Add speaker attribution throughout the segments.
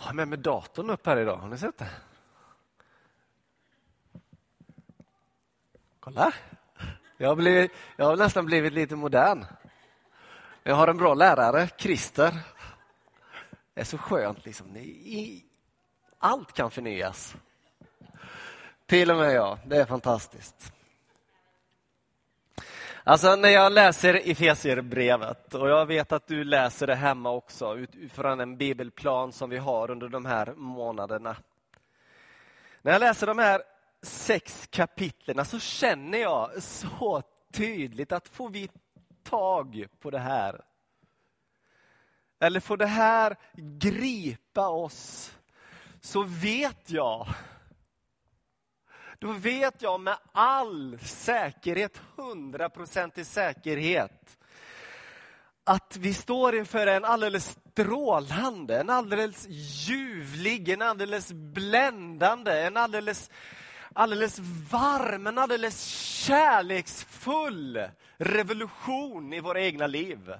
Speaker 1: Jag har med mig datorn upp här idag, har ni sett det? Kolla! Jag har, blivit, jag har nästan blivit lite modern. Jag har en bra lärare, Christer. Det är så skönt. Liksom. Allt kan förnyas. Till och med jag. Det är fantastiskt. Alltså när jag läser Efesierbrevet, och jag vet att du läser det hemma också utifrån en bibelplan som vi har under de här månaderna. När jag läser de här sex kapitlerna så känner jag så tydligt att får vi tag på det här, eller får det här gripa oss, så vet jag då vet jag med all säkerhet, hundraprocentig säkerhet, att vi står inför en alldeles strålande, en alldeles ljuvlig, en alldeles bländande, en alldeles, alldeles varm, en alldeles kärleksfull revolution i våra egna liv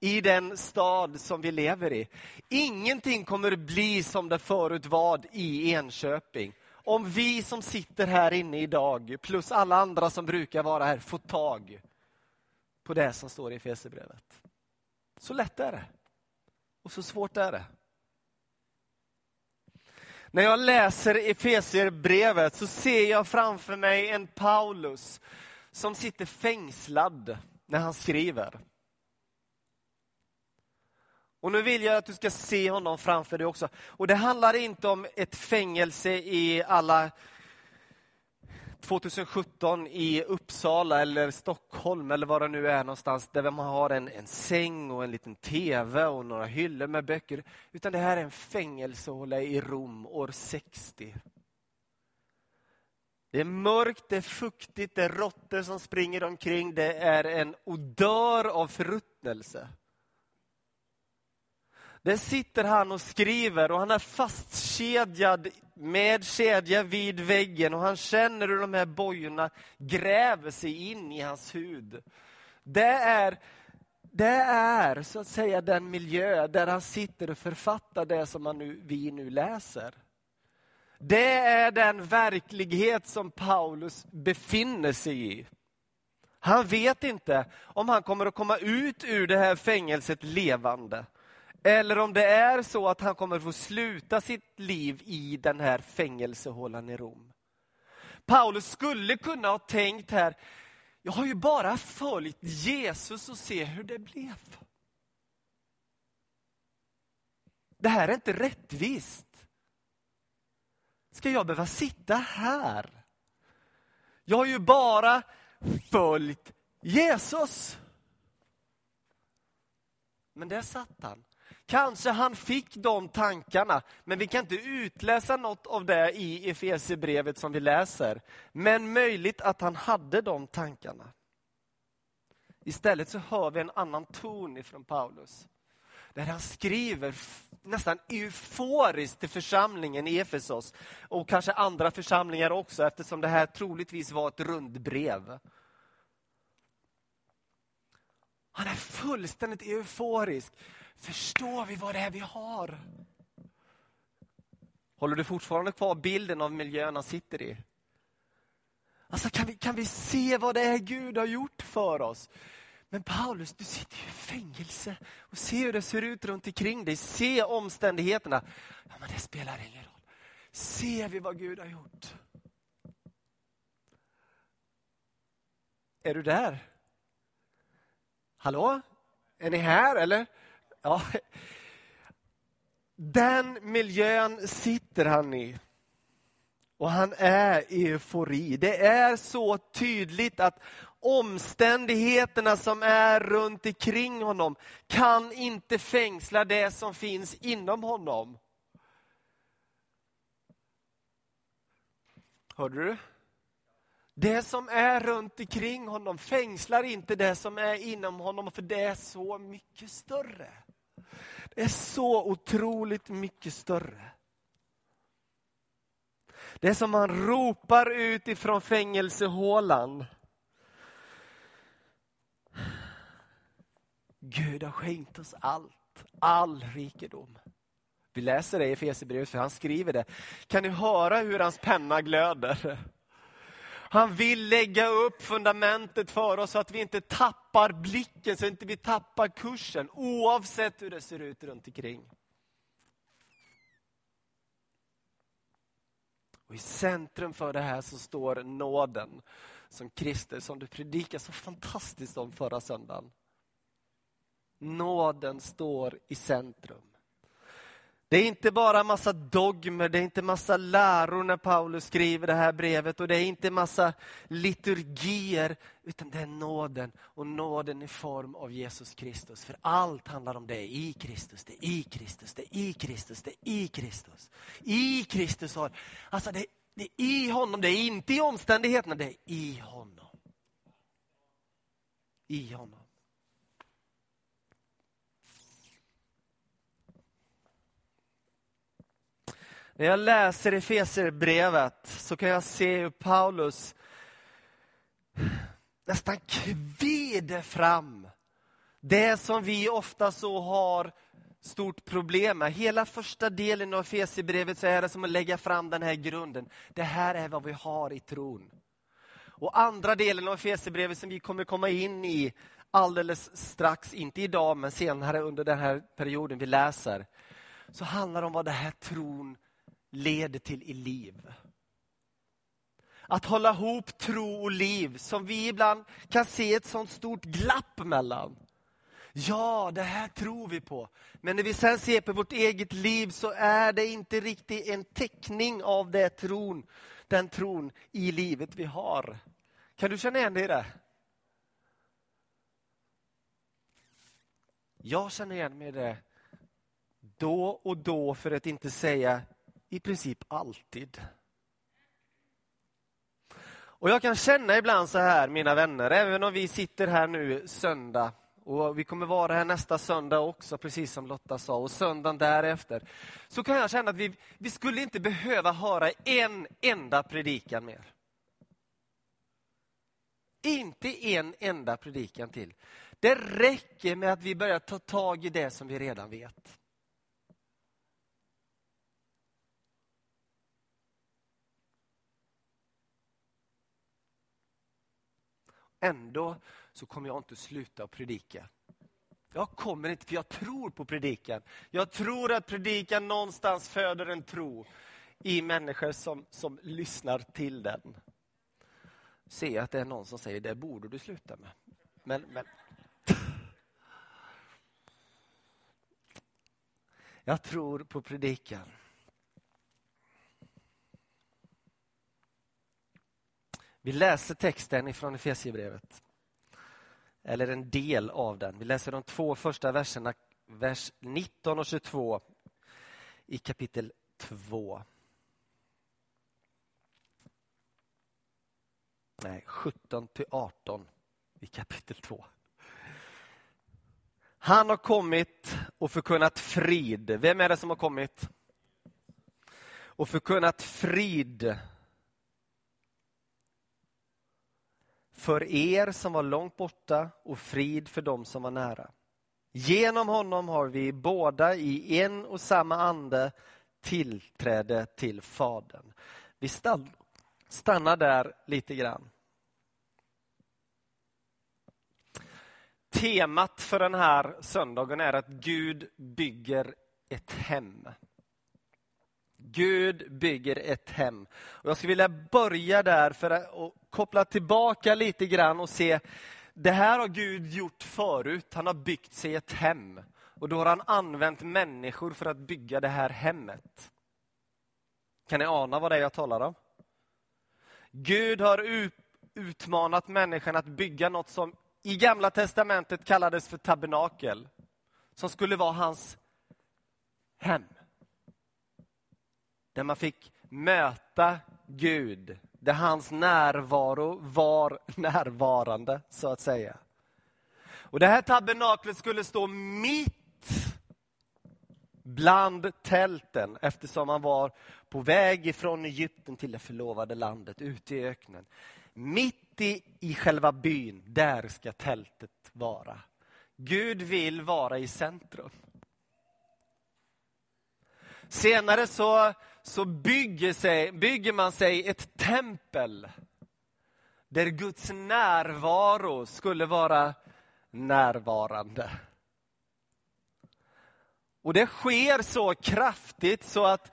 Speaker 1: i den stad som vi lever i. Ingenting kommer bli som det förut var i Enköping. Om vi som sitter här inne idag, plus alla andra som brukar vara här, får tag på det som står i Efesierbrevet. Så lätt är det. Och så svårt är det. När jag läser Efesierbrevet så ser jag framför mig en Paulus som sitter fängslad när han skriver. Och nu vill jag att du ska se honom framför dig också. Och det handlar inte om ett fängelse i alla 2017 i Uppsala eller Stockholm eller var det nu är någonstans där man har en, en säng och en liten tv och några hyllor med böcker. Utan det här är en fängelsehåla i Rom år 60. Det är mörkt, det är fuktigt, det är råttor som springer omkring, det är en odör av förruttnelse. Där sitter han och skriver och han är fastkedjad med kedja vid väggen och han känner hur de här bojorna gräver sig in i hans hud. Det är, det är så att säga den miljö där han sitter och författar det som han nu, vi nu läser. Det är den verklighet som Paulus befinner sig i. Han vet inte om han kommer att komma ut ur det här fängelset levande. Eller om det är så att han kommer få sluta sitt liv i den här fängelsehålan i Rom. Paulus skulle kunna ha tänkt här, jag har ju bara följt Jesus och se hur det blev. Det här är inte rättvist. Ska jag behöva sitta här? Jag har ju bara följt Jesus. Men där satt han Kanske han fick de tankarna, men vi kan inte utläsa något av det i Efesierbrevet som vi läser. Men möjligt att han hade de tankarna. Istället så hör vi en annan ton ifrån Paulus. Där han skriver nästan euforiskt till församlingen i Efesos och kanske andra församlingar också eftersom det här troligtvis var ett rundbrev. Han är fullständigt euforisk. Förstår vi vad det är vi har? Håller du fortfarande kvar bilden av miljön han sitter i? Alltså kan vi, kan vi se vad det är Gud har gjort för oss? Men Paulus, du sitter ju i fängelse och se hur det ser ut runt omkring dig. Se omständigheterna. Ja, men det spelar ingen roll. Ser vi vad Gud har gjort? Är du där? Hallå? Är ni här eller? Ja. Den miljön sitter han i. Och han är i eufori. Det är så tydligt att omständigheterna som är runt omkring honom kan inte fängsla det som finns inom honom. Hörde du? Det som är runt omkring honom fängslar inte det som är inom honom, för det är så mycket större. Det är så otroligt mycket större. Det är som man ropar ut ifrån fängelsehålan. Gud har skänkt oss allt. allt, all rikedom. Vi läser det i Efesierbrevet för han skriver det. Kan ni höra hur hans penna glöder? Han vill lägga upp fundamentet för oss så att vi inte tappar tappar blicken, så att inte vi tappar kursen oavsett hur det ser ut runt omkring. Och I centrum för det här så står nåden som Kristus, som du predikade så fantastiskt om förra söndagen. Nåden står i centrum. Det är inte bara massa dogmer, det är inte massa läror när Paulus skriver det här brevet och det är inte massa liturgier, utan det är nåden och nåden i form av Jesus Kristus. För allt handlar om det i Kristus, det är i Kristus, det är i Kristus, det är i Kristus. I Kristus har, alltså det, det är i honom, det är inte i omständigheterna, det är i honom. I honom. När jag läser Efeserbrevet så kan jag se hur Paulus nästan kvider fram det som vi ofta så har stort problem med. Hela första delen av Efesierbrevet så är det som att lägga fram den här grunden. Det här är vad vi har i tron. Och andra delen av Efesierbrevet som vi kommer komma in i alldeles strax, inte idag men senare under den här perioden vi läser, så handlar det om vad den här tron leder till i liv. Att hålla ihop tro och liv som vi ibland kan se ett sånt stort glapp mellan. Ja, det här tror vi på. Men när vi sen ser på vårt eget liv så är det inte riktigt en teckning av det tron, den tron i livet vi har. Kan du känna igen dig i det? Jag känner igen mig i det då och då, för att inte säga i princip alltid. Och Jag kan känna ibland så här, mina vänner, även om vi sitter här nu söndag och vi kommer vara här nästa söndag också, precis som Lotta sa, och söndagen därefter. Så kan jag känna att vi, vi skulle inte behöva höra en enda predikan mer. Inte en enda predikan till. Det räcker med att vi börjar ta tag i det som vi redan vet. Ändå så kommer jag inte sluta att predika. Jag kommer inte, för jag tror på predikan. Jag tror att predikan någonstans föder en tro i människor som, som lyssnar till den. Se att det är någon som säger, det borde du sluta med. Men, men... Jag tror på predikan. Vi läser texten ifrån Efesierbrevet. Eller en del av den. Vi läser de två första verserna, vers 19 och 22 i kapitel 2. Nej, 17 till 18 i kapitel 2. Han har kommit och förkunnat frid. Vem är det som har kommit? Och förkunnat frid för er som var långt borta och frid för dem som var nära. Genom honom har vi båda i en och samma ande tillträde till Fadern. Vi stannar där lite grann. Temat för den här söndagen är att Gud bygger ett hem. Gud bygger ett hem. Och jag skulle vilja börja där för att koppla tillbaka lite grann och se, det här har Gud gjort förut. Han har byggt sig ett hem. Och då har han använt människor för att bygga det här hemmet. Kan ni ana vad det är jag talar om? Gud har utmanat människan att bygga något som i Gamla testamentet kallades för tabernakel. Som skulle vara hans hem. Där man fick möta Gud, där hans närvaro var närvarande, så att säga. Och Det här tabernaklet skulle stå mitt bland tälten eftersom han var på väg ifrån Egypten till det förlovade landet, ute i öknen. Mitt i, i själva byn, där ska tältet vara. Gud vill vara i centrum. Senare så, så bygger, sig, bygger man sig ett tempel där Guds närvaro skulle vara närvarande. Och det sker så kraftigt så att,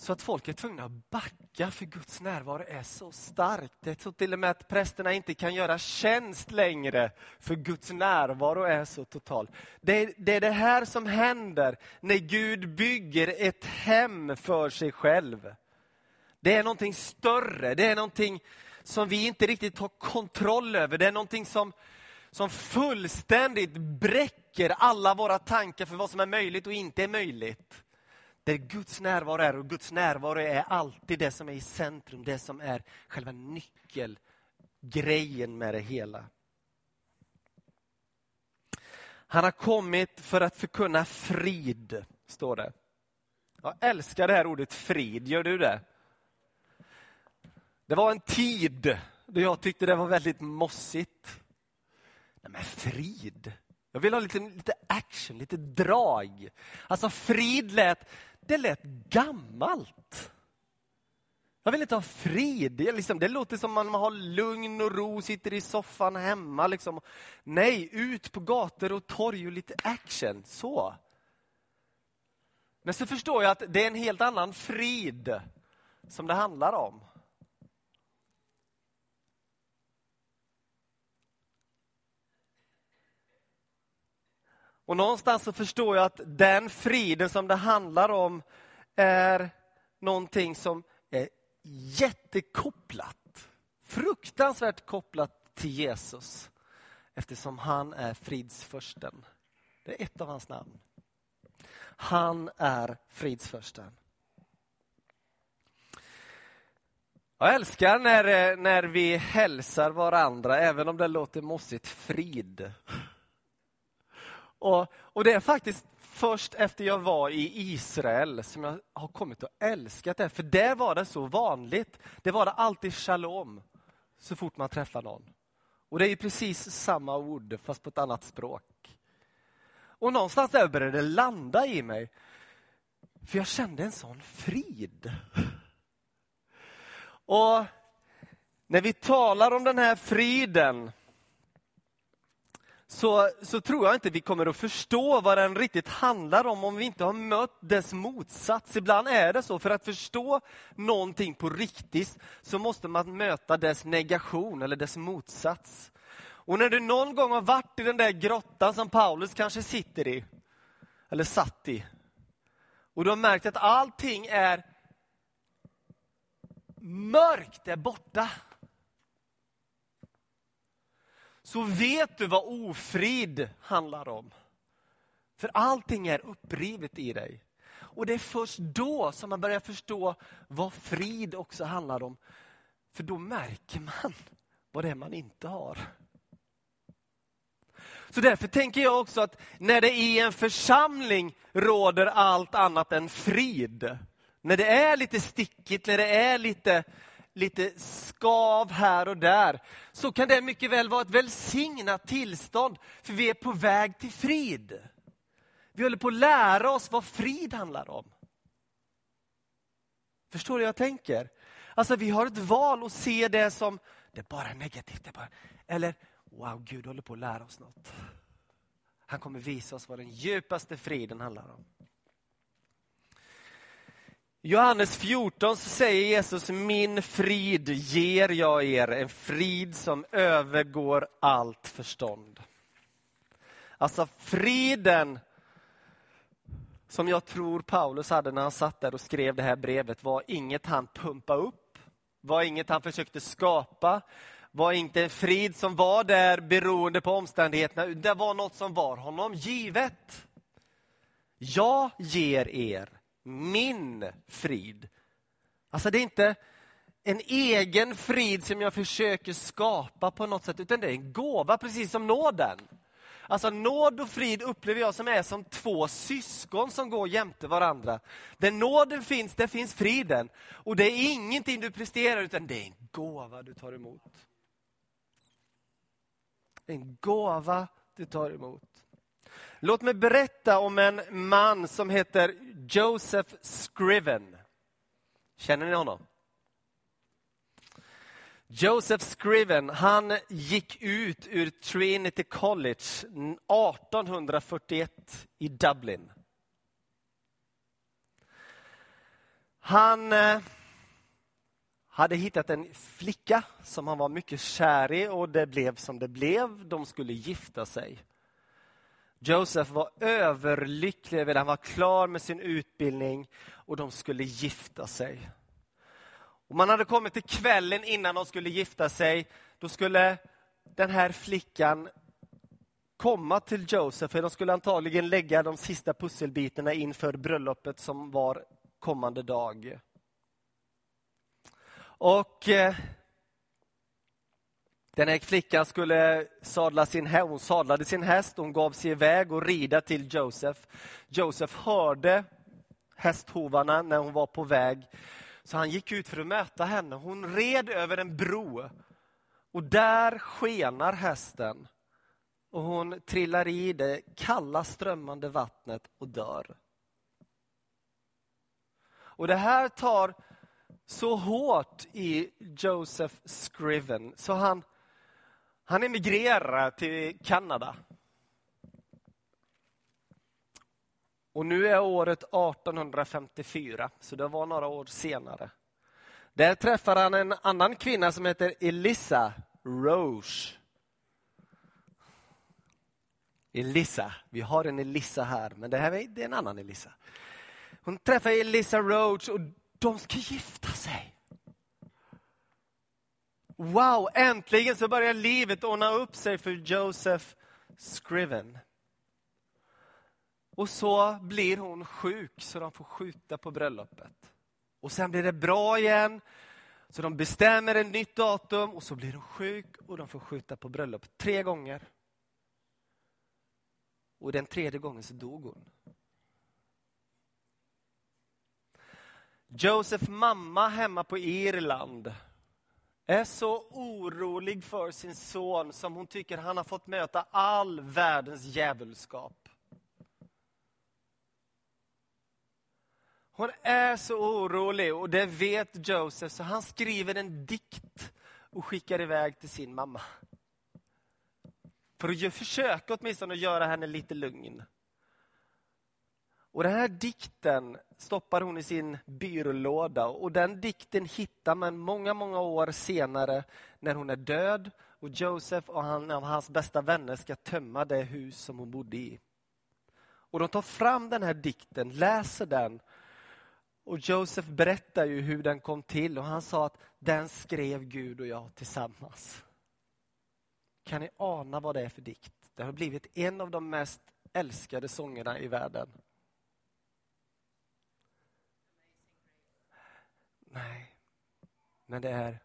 Speaker 1: så att folk är tvungna att backa för Guds närvaro är så stark. Det är så till och med att prästerna inte kan göra tjänst längre för Guds närvaro är så total. Det är, det är det här som händer när Gud bygger ett hem för sig själv. Det är någonting större, det är någonting som vi inte riktigt har kontroll över. Det är någonting som, som fullständigt bräcker alla våra tankar för vad som är möjligt och inte är möjligt. Där Guds närvaro är, och Guds närvaro är alltid det som är i centrum, det som är själva nyckelgrejen med det hela. Han har kommit för att förkunna frid, står det. Jag älskar det här ordet frid, gör du det? Det var en tid då jag tyckte det var väldigt mossigt. Nej, men frid. Jag vill ha lite, lite action, lite drag. Alltså frid lät, det lät gammalt. Jag vill inte ha frid. Det, liksom, det låter som man har lugn och ro, sitter i soffan hemma. Liksom. Nej, ut på gator och torg och lite action. Så. Men så förstår jag att det är en helt annan frid som det handlar om. Och någonstans så förstår jag att den friden som det handlar om är någonting som är jättekopplat, fruktansvärt kopplat till Jesus. Eftersom han är fridsförsten. Det är ett av hans namn. Han är fridsförsten. Jag älskar när, eh, när vi hälsar varandra, även om det låter mossigt, frid. Och, och det är faktiskt först efter jag var i Israel som jag har kommit att älska det. För där var det så vanligt. Det var det alltid shalom så fort man träffar någon. Och det är ju precis samma ord fast på ett annat språk. Och någonstans där började det landa i mig. För jag kände en sån frid. Och när vi talar om den här friden så, så tror jag inte vi kommer att förstå vad den riktigt handlar om om vi inte har mött dess motsats. Ibland är det så, för att förstå någonting på riktigt så måste man möta dess negation eller dess motsats. Och när du någon gång har varit i den där grottan som Paulus kanske sitter i, eller satt i, och du har märkt att allting är mörkt där borta så vet du vad ofrid handlar om. För allting är upprivet i dig. Och det är först då som man börjar förstå vad frid också handlar om. För då märker man vad det är man inte har. Så därför tänker jag också att när det i en församling råder allt annat än frid, när det är lite stickigt, när det är lite lite skav här och där, så kan det mycket väl vara ett välsignat tillstånd, för vi är på väg till frid. Vi håller på att lära oss vad frid handlar om. Förstår du vad jag tänker? Alltså vi har ett val att se det som, det är bara negativt. Det är bara, eller, wow, Gud håller på att lära oss något. Han kommer visa oss vad den djupaste friden handlar om. Johannes 14 så säger Jesus, min frid ger jag er, en frid som övergår allt förstånd. Alltså friden som jag tror Paulus hade när han satt där och skrev det här brevet var inget han pumpade upp, var inget han försökte skapa, var inte en frid som var där beroende på omständigheterna, det var något som var honom givet. Jag ger er min frid. Alltså det är inte en egen frid som jag försöker skapa på något sätt, utan det är en gåva, precis som nåden. Alltså nåd och frid upplever jag som är som två syskon som går jämte varandra. Där nåden finns, där finns friden. Och det är ingenting du presterar, utan det är en gåva du tar emot. En gåva du tar emot. Låt mig berätta om en man som heter Joseph Scriven. Känner ni honom? Joseph Scriven, han gick ut ur Trinity College 1841 i Dublin. Han eh, hade hittat en flicka som han var mycket kär i och det blev som det blev. De skulle gifta sig. Josef var överlycklig över det. Han var klar med sin utbildning och de skulle gifta sig. Och man hade kommit till kvällen innan de skulle gifta sig. Då skulle den här flickan komma till Josef, för de skulle antagligen lägga de sista pusselbitarna inför bröllopet som var kommande dag. Och eh, den här flickan skulle sadla sin, hon sadlade sin häst, hon gav sig iväg och rida till Josef. Josef hörde hästhovarna när hon var på väg. Så han gick ut för att möta henne. Hon red över en bro. Och där skenar hästen. Och hon trillar i det kalla strömmande vattnet och dör. Och det här tar så hårt i Joseph Scriven så han, han emigrerar till Kanada. Och nu är året 1854, så det var några år senare. Där träffar han en annan kvinna som heter Elissa Roche. Elissa, vi har en Elissa här, men det här är en annan Elissa. Hon träffar Elissa Roche, och de ska gifta sig. Wow, äntligen så börjar livet ordna upp sig för Joseph Scriven. Och så blir hon sjuk så de får skjuta på bröllopet. Och sen blir det bra igen. Så de bestämmer ett nytt datum och så blir hon sjuk och de får skjuta på bröllopet tre gånger. Och den tredje gången så dog hon. Josef mamma hemma på Irland är så orolig för sin son som hon tycker han har fått möta all världens djävulskap. Hon är så orolig och det vet Joseph, så han skriver en dikt och skickar iväg till sin mamma. För att försöka åtminstone göra henne lite lugn. Och den här dikten stoppar hon i sin byrålåda och den dikten hittar man många, många år senare när hon är död och Josef och han av hans bästa vänner ska tömma det hus som hon bodde i. Och de tar fram den här dikten, läser den och Josef berättar ju hur den kom till och han sa att den skrev Gud och jag tillsammans. Kan ni ana vad det är för dikt? Det har blivit en av de mest älskade sångerna i världen. Nej, men det är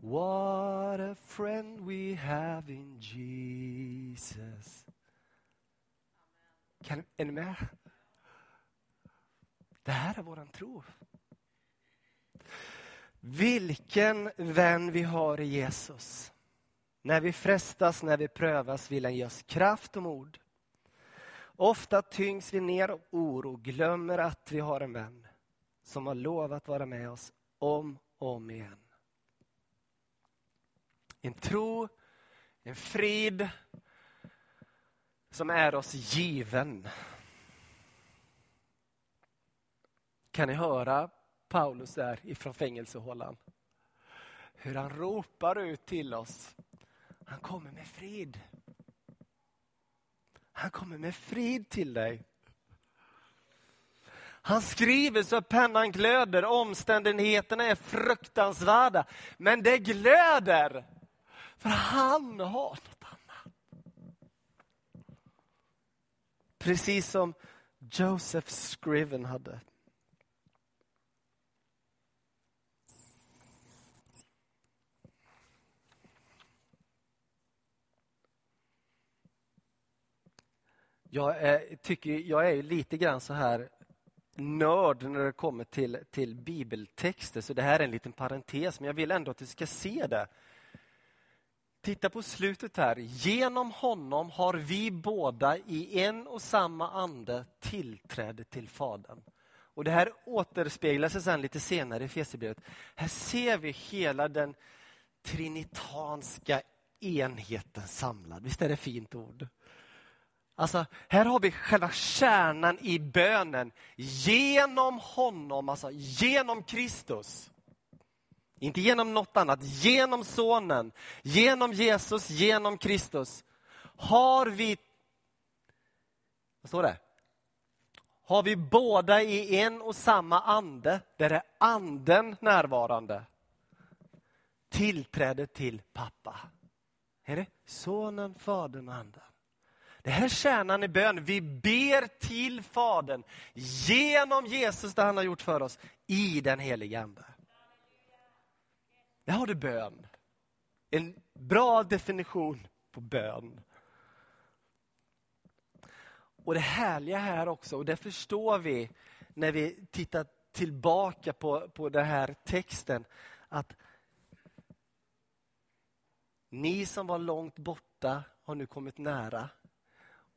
Speaker 1: What a friend we have in Jesus. Kan, är ni med? Det här är våran tro. Vilken vän vi har i Jesus. När vi frestas, när vi prövas vill han ge oss kraft och mod. Ofta tyngs vi ner av oro, glömmer att vi har en vän som har lovat vara med oss om och om igen. En tro, en frid som är oss given. Kan ni höra Paulus där ifrån fängelsehålan? Hur han ropar ut till oss. Han kommer med frid. Han kommer med frid till dig. Han skriver så att pennan glöder, omständigheterna är fruktansvärda. Men det glöder, för han har något annat. Precis som Joseph Scriven hade. Jag är, tycker, jag är lite grann så här nörd när det kommer till, till bibeltexter, så det här är en liten parentes, men jag vill ändå att du ska se det. titta på slutet här. Genom honom har vi båda i en och samma ande tillträde till Fadern. Och Det här återspeglar sig sen lite senare i Fesierbrevet. Här ser vi hela den trinitanska enheten samlad. Visst är det fint ord? Alltså, här har vi själva kärnan i bönen. Genom honom, alltså genom Kristus. Inte genom något annat, genom sonen, genom Jesus, genom Kristus. Har vi, vad står det? Har vi båda i en och samma ande, där är anden närvarande, tillträde till pappa. Är det sonen, fadern och anden? Det här är kärnan i bön. Vi ber till Fadern genom Jesus, det han har gjort för oss, i den heliga Ande. Där har du bön. En bra definition på bön. Och det härliga här också, och det förstår vi när vi tittar tillbaka på, på den här texten, att ni som var långt borta har nu kommit nära.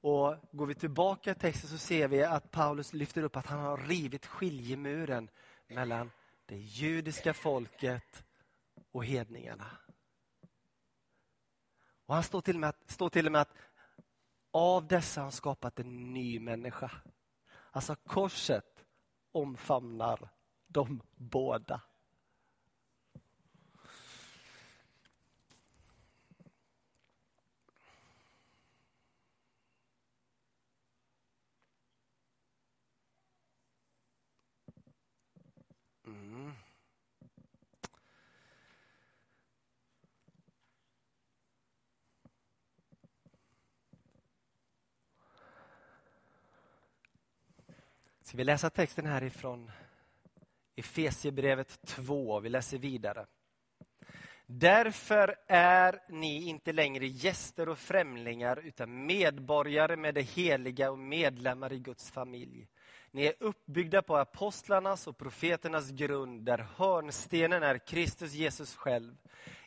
Speaker 1: Och Går vi tillbaka i texten så ser vi att Paulus lyfter upp att han har rivit skiljemuren mellan det judiska folket och hedningarna. Och Han står till, och med att, står till och med att av dessa har han skapat en ny människa. Alltså korset omfamnar de båda. Ska vi läsa texten härifrån Efesiebrevet 2. Vi läser vidare. Därför är ni inte längre gäster och främlingar utan medborgare med det heliga och medlemmar i Guds familj. Ni är uppbyggda på apostlarnas och profeternas grund där hörnstenen är Kristus Jesus själv.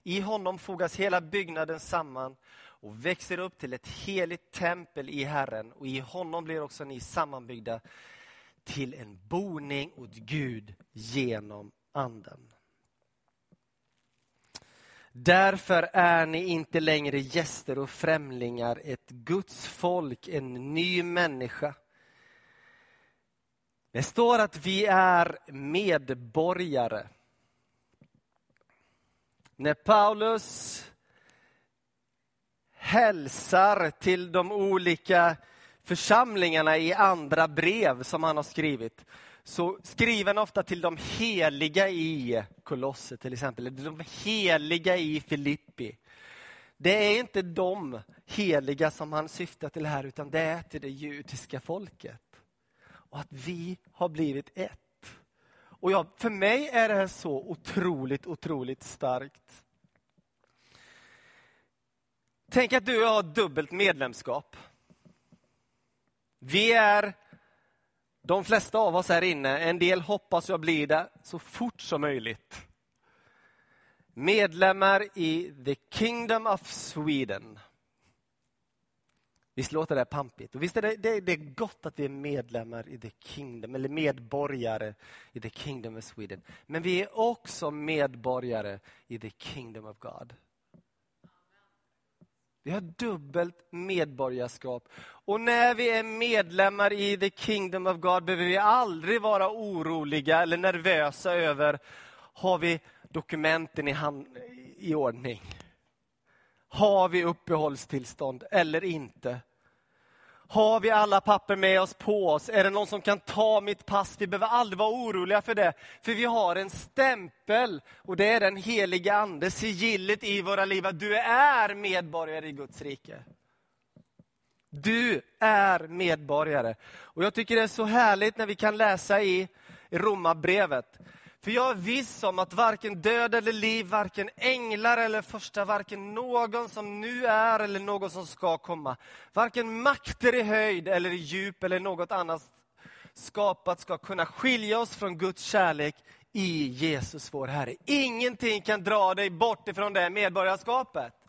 Speaker 1: I honom fogas hela byggnaden samman och växer upp till ett heligt tempel i Herren och i honom blir också ni sammanbyggda till en boning åt Gud genom Anden. Därför är ni inte längre gäster och främlingar, ett Guds folk, en ny människa. Det står att vi är medborgare. När Paulus hälsar till de olika församlingarna i andra brev som han har skrivit, så skriver han ofta till de heliga i Kolosse, till exempel, eller de heliga i Filippi. Det är inte de heliga som han syftar till här, utan det är till det judiska folket. Och att vi har blivit ett. Och ja, för mig är det här så otroligt, otroligt starkt. Tänk att du och jag har dubbelt medlemskap. Vi är, de flesta av oss här inne, en del hoppas jag blir det så fort som möjligt. Medlemmar i the Kingdom of Sweden. Visst låter det pampigt? Och visst är det, det, det, är gott att vi är medlemmar i the Kingdom, eller medborgare i the Kingdom of Sweden. Men vi är också medborgare i the Kingdom of God. Vi har dubbelt medborgarskap. Och när vi är medlemmar i the kingdom of God behöver vi aldrig vara oroliga eller nervösa över, har vi dokumenten i, hand, i ordning? Har vi uppehållstillstånd eller inte? Har vi alla papper med oss på oss? Är det någon som kan ta mitt pass? Vi behöver aldrig vara oroliga för det. För vi har en stämpel och det är den heliga ande, sigillet i våra liv. Att du är medborgare i Guds rike. Du är medborgare. Och Jag tycker det är så härligt när vi kan läsa i Romarbrevet för jag är viss om att varken död eller liv, varken änglar eller första, varken någon som nu är eller någon som ska komma, varken makter i höjd eller i djup eller något annat skapat ska kunna skilja oss från Guds kärlek i Jesus vår Herre. Ingenting kan dra dig bort ifrån det medborgarskapet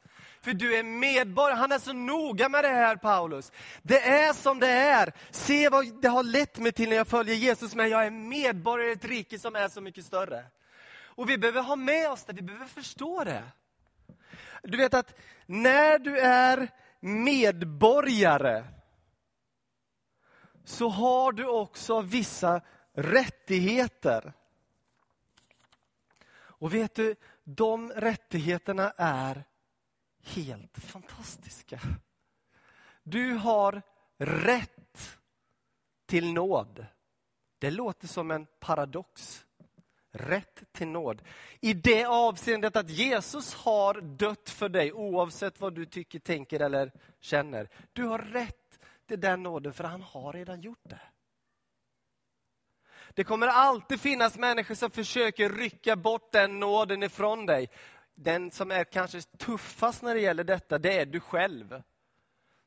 Speaker 1: för du är medborgare. Han är så noga med det här Paulus. Det är som det är. Se vad det har lett mig till när jag följer Jesus, men jag är medborgare i ett rike som är så mycket större. Och vi behöver ha med oss det, vi behöver förstå det. Du vet att när du är medborgare så har du också vissa rättigheter. Och vet du, de rättigheterna är helt fantastiska. Du har rätt till nåd. Det låter som en paradox. Rätt till nåd. I det avseendet att Jesus har dött för dig oavsett vad du tycker, tänker eller känner. Du har rätt till den nåden för han har redan gjort det. Det kommer alltid finnas människor som försöker rycka bort den nåden ifrån dig. Den som är kanske tuffast när det gäller detta, det är du själv.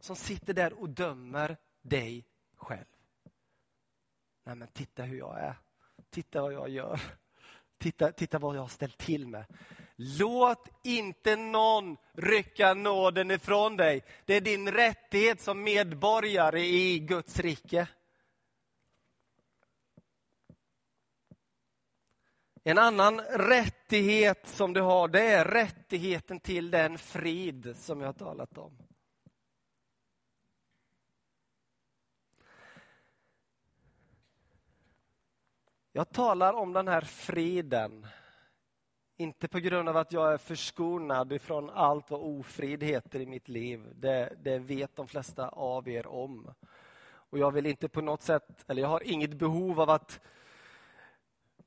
Speaker 1: Som sitter där och dömer dig själv. Nej men titta hur jag är. Titta vad jag gör. Titta, titta vad jag har ställt till med. Låt inte någon rycka nåden ifrån dig. Det är din rättighet som medborgare i Guds rike. En annan rättighet som du har, det är rättigheten till den frid som jag har talat om. Jag talar om den här friden, inte på grund av att jag är förskonad ifrån allt vad ofrid heter i mitt liv. Det, det vet de flesta av er om. Och jag vill inte på något sätt, eller jag har inget behov av att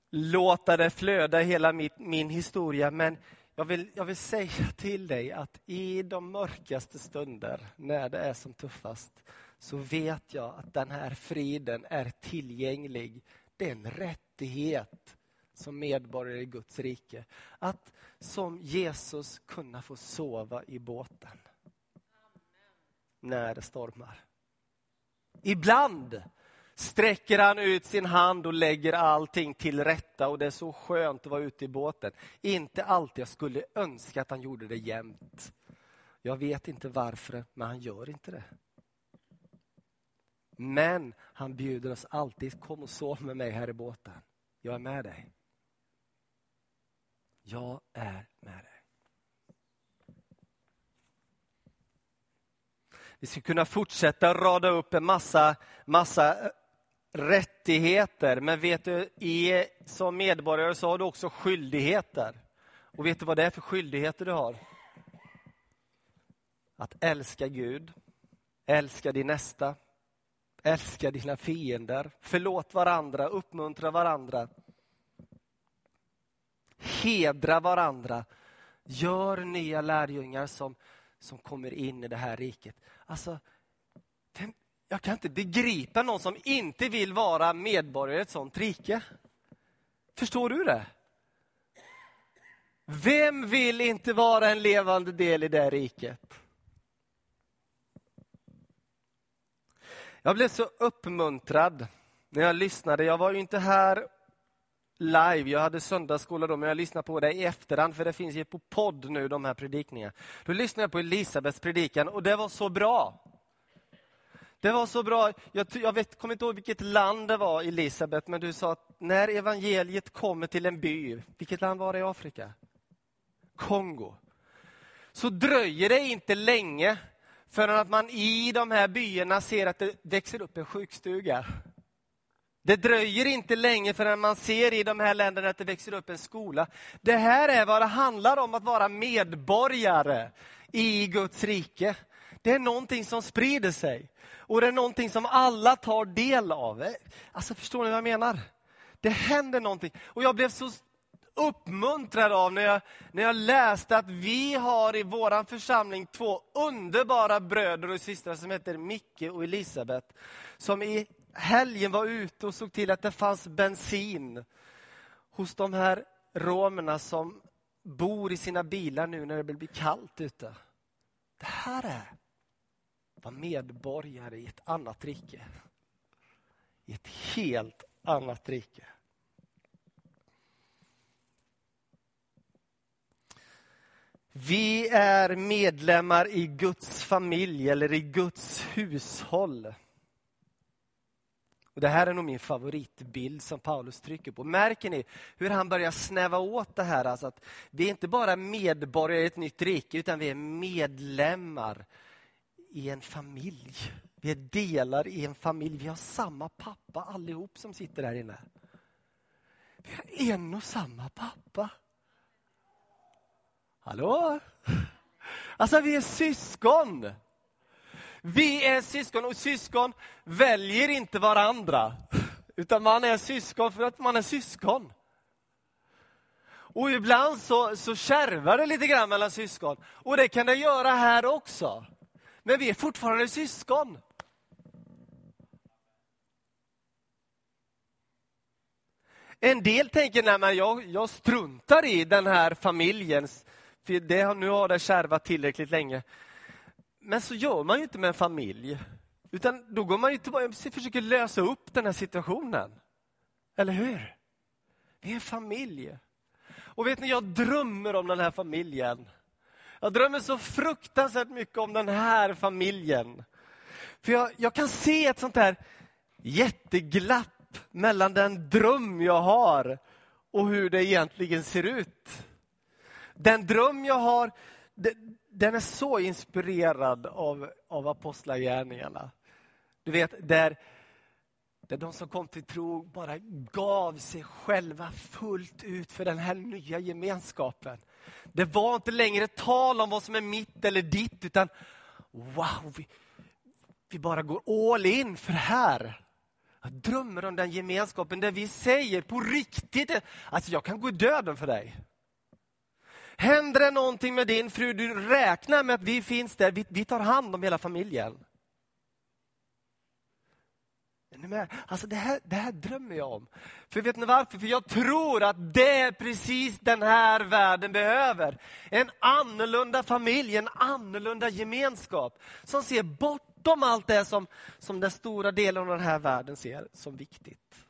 Speaker 1: låta det flöda hela mitt, min historia, men jag vill, jag vill säga till dig att i de mörkaste stunder, när det är som tuffast, så vet jag att den här friden är tillgänglig. Det är en rättighet som medborgare i Guds rike. Att som Jesus kunna få sova i båten. När det stormar. Ibland sträcker han ut sin hand och lägger allting till rätta och det är så skönt att vara ute i båten. Inte alltid, jag skulle önska att han gjorde det jämt. Jag vet inte varför, men han gör inte det. Men han bjuder oss alltid, kom och sov med mig här i båten. Jag är med dig. Jag är med dig. Vi skulle kunna fortsätta rada upp en massa, massa rättigheter, men vet du, i, som medborgare så har du också skyldigheter. Och vet du vad det är för skyldigheter du har? Att älska Gud, älska din nästa, älska dina fiender, förlåt varandra, uppmuntra varandra. Hedra varandra. Gör nya lärjungar som, som kommer in i det här riket. Alltså, jag kan inte begripa någon som inte vill vara medborgare i ett sånt rike. Förstår du det? Vem vill inte vara en levande del i det riket? Jag blev så uppmuntrad när jag lyssnade. Jag var ju inte här live, jag hade söndagsskola då, men jag lyssnade på det i efterhand, för det finns ju på podd nu, de här predikningarna. Då lyssnade jag på Elisabets predikan och det var så bra. Det var så bra. Jag, jag vet, kommer inte ihåg vilket land det var, Elisabet, men du sa att när evangeliet kommer till en by, vilket land var det i Afrika? Kongo. Så dröjer det inte länge förrän att man i de här byarna ser att det växer upp en sjukstuga. Det dröjer inte länge förrän man ser i de här länderna att det växer upp en skola. Det här är vad det handlar om att vara medborgare i Guds rike. Det är någonting som sprider sig. Och det är någonting som alla tar del av. Alltså förstår ni vad jag menar? Det händer någonting. Och jag blev så uppmuntrad av när jag, när jag läste att vi har i vår församling två underbara bröder och systrar som heter Micke och Elisabet. Som i helgen var ute och såg till att det fanns bensin hos de här romerna som bor i sina bilar nu när det blir kallt ute. Det här är var medborgare i ett annat rike. I ett helt annat rike. Vi är medlemmar i Guds familj eller i Guds hushåll. Och Det här är nog min favoritbild som Paulus trycker på. Märker ni hur han börjar snäva åt det här? Alltså att vi är inte bara medborgare i ett nytt rike, utan vi är medlemmar i en familj. Vi är delar i en familj. Vi har samma pappa allihop som sitter där inne. Vi har en och samma pappa. Hallå? Alltså vi är syskon. Vi är syskon och syskon väljer inte varandra. Utan man är syskon för att man är syskon. Och ibland så, så kärvar det lite grann mellan syskon. Och det kan det göra här också. Men vi är fortfarande syskon. En del tänker, nej jag, jag struntar i den här familjens, för det, nu har det kärvat tillräckligt länge. Men så gör man ju inte med en familj. Utan då går man ju tillbaka och försöker lösa upp den här situationen. Eller hur? Vi är en familj. Och vet ni, jag drömmer om den här familjen. Jag drömmer så fruktansvärt mycket om den här familjen. För jag, jag kan se ett sånt här jätteglapp mellan den dröm jag har och hur det egentligen ser ut. Den dröm jag har, den är så inspirerad av, av apostlagärningarna. Du vet, där, där de som kom till tro bara gav sig själva fullt ut för den här nya gemenskapen. Det var inte längre tal om vad som är mitt eller ditt, utan wow, vi, vi bara går all in för det här. Jag drömmer om den gemenskapen där vi säger på riktigt, alltså jag kan gå i döden för dig. Händer det någonting med din fru, du räknar med att vi finns där, vi, vi tar hand om hela familjen. Alltså det här, det här drömmer jag om. För vet ni varför? För jag tror att det är precis den här världen behöver. En annorlunda familj, en annorlunda gemenskap. Som ser bortom allt det som, som den stora delen av den här världen ser som viktigt.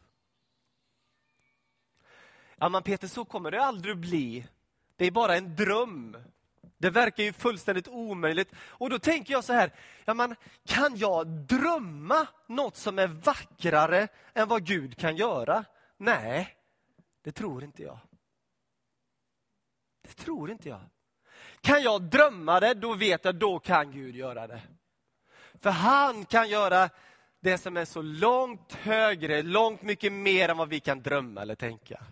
Speaker 1: Ja, men Peter, så kommer det aldrig att bli. Det är bara en dröm. Det verkar ju fullständigt omöjligt. Och då tänker jag så här, ja, man, kan jag drömma något som är vackrare än vad Gud kan göra? Nej, det tror inte jag. Det tror inte jag. Kan jag drömma det, då vet jag, då kan Gud göra det. För han kan göra det som är så långt högre, långt mycket mer än vad vi kan drömma eller tänka.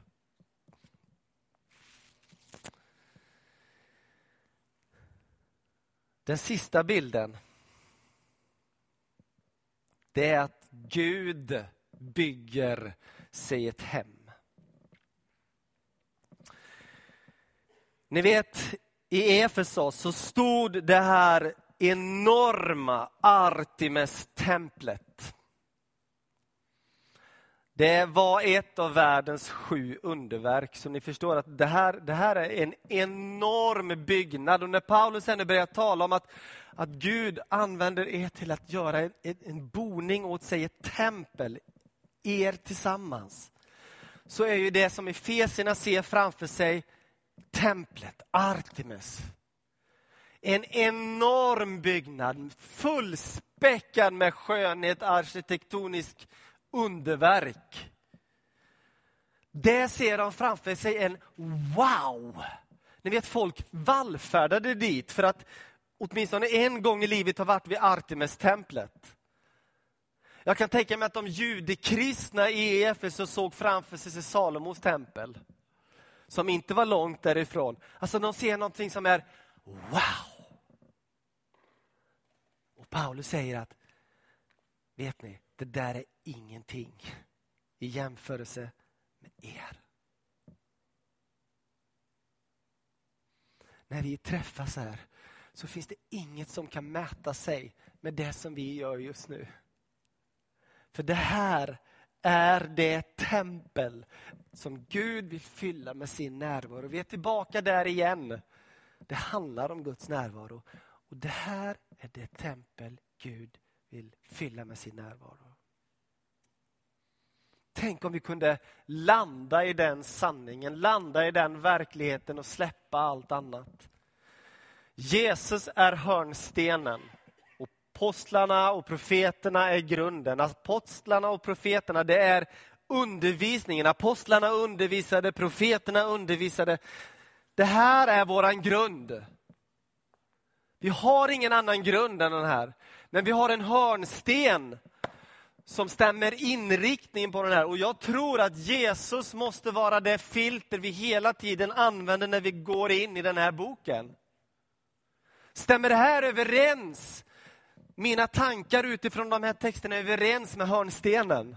Speaker 1: Den sista bilden. Det är att Gud bygger sig ett hem. Ni vet, i Efesos så stod det här enorma Artemis-templet. Det var ett av världens sju underverk. Så ni förstår att det här, det här är en enorm byggnad. Och när Paulus ännu börjar tala om att, att Gud använder er till att göra en, en boning åt sig, ett tempel, er tillsammans. Så är ju det som Efesierna ser framför sig templet, Artemis. En enorm byggnad, fullspäckad med skönhet, arkitektonisk underverk. Där ser de framför sig en wow. Ni vet folk vallfärdade dit för att åtminstone en gång i livet ha varit vid Artemis-templet. Jag kan tänka mig att de judekristna i Efesus såg framför sig Salomos tempel. Som inte var långt därifrån. Alltså de ser någonting som är wow. Och Paulus säger att, vet ni, det där är ingenting i jämförelse med er. När vi träffas här så finns det inget som kan mäta sig med det som vi gör just nu. För det här är det tempel som Gud vill fylla med sin närvaro. Vi är tillbaka där igen. Det handlar om Guds närvaro. Och Det här är det tempel Gud vill fylla med sin närvaro. Tänk om vi kunde landa i den sanningen, landa i den verkligheten och släppa allt annat. Jesus är hörnstenen. Apostlarna och profeterna är grunden. Apostlarna och profeterna det är undervisningen. Apostlarna undervisade, profeterna undervisade. Det här är våran grund. Vi har ingen annan grund än den här. Men vi har en hörnsten som stämmer inriktningen på den här. Och jag tror att Jesus måste vara det filter vi hela tiden använder när vi går in i den här boken. Stämmer det här överens? Mina tankar utifrån de här texterna är överens med hörnstenen.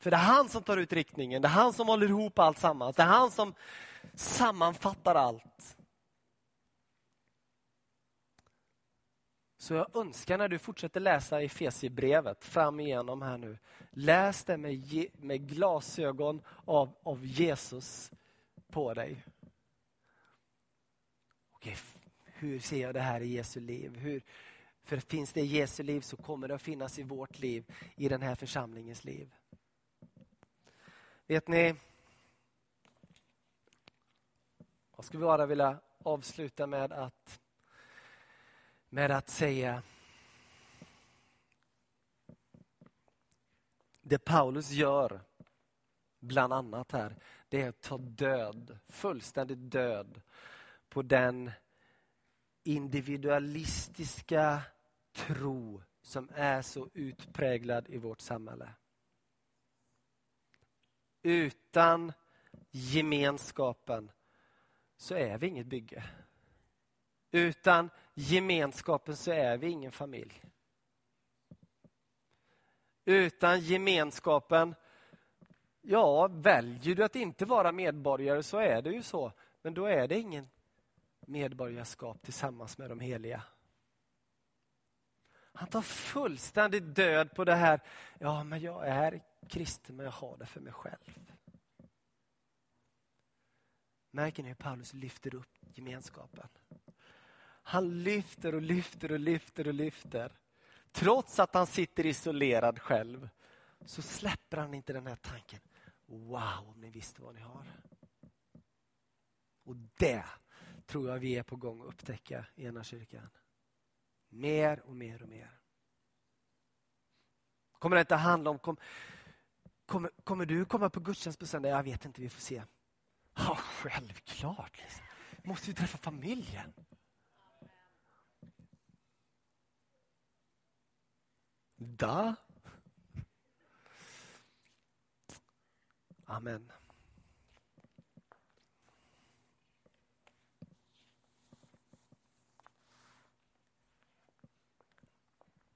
Speaker 1: För det är han som tar ut riktningen, det är han som håller ihop allt sammans. Det är han som sammanfattar allt. Så jag önskar när du fortsätter läsa Efesierbrevet fram igenom här nu. Läs det med, med glasögon av, av Jesus på dig. Okej, hur ser jag det här i Jesu liv? Hur, för finns det i Jesu liv så kommer det att finnas i vårt liv, i den här församlingens liv. Vet ni, jag skulle bara vilja avsluta med att, med att säga Det Paulus gör, bland annat här, det är att ta död, fullständigt död på den individualistiska tro som är så utpräglad i vårt samhälle. Utan gemenskapen så är vi inget bygge. Utan gemenskapen så är vi ingen familj. Utan gemenskapen, ja, väljer du att inte vara medborgare så är det ju så. Men då är det ingen medborgarskap tillsammans med de heliga. Han tar fullständigt död på det här, ja men jag är kristen men jag har det för mig själv. Märker ni hur Paulus lyfter upp gemenskapen? Han lyfter och lyfter och lyfter och lyfter. Trots att han sitter isolerad själv så släpper han inte den här tanken. Wow, om ni visste vad ni har. Och det tror jag vi är på gång att upptäcka i ena kyrkan. Mer och mer och mer. Kommer det inte handla om, kom, kommer, kommer du komma på gudstjänst på söndag? Jag vet inte, vi får se. Ja, självklart. Liksom. Måste ju träffa familjen. Da. Amen.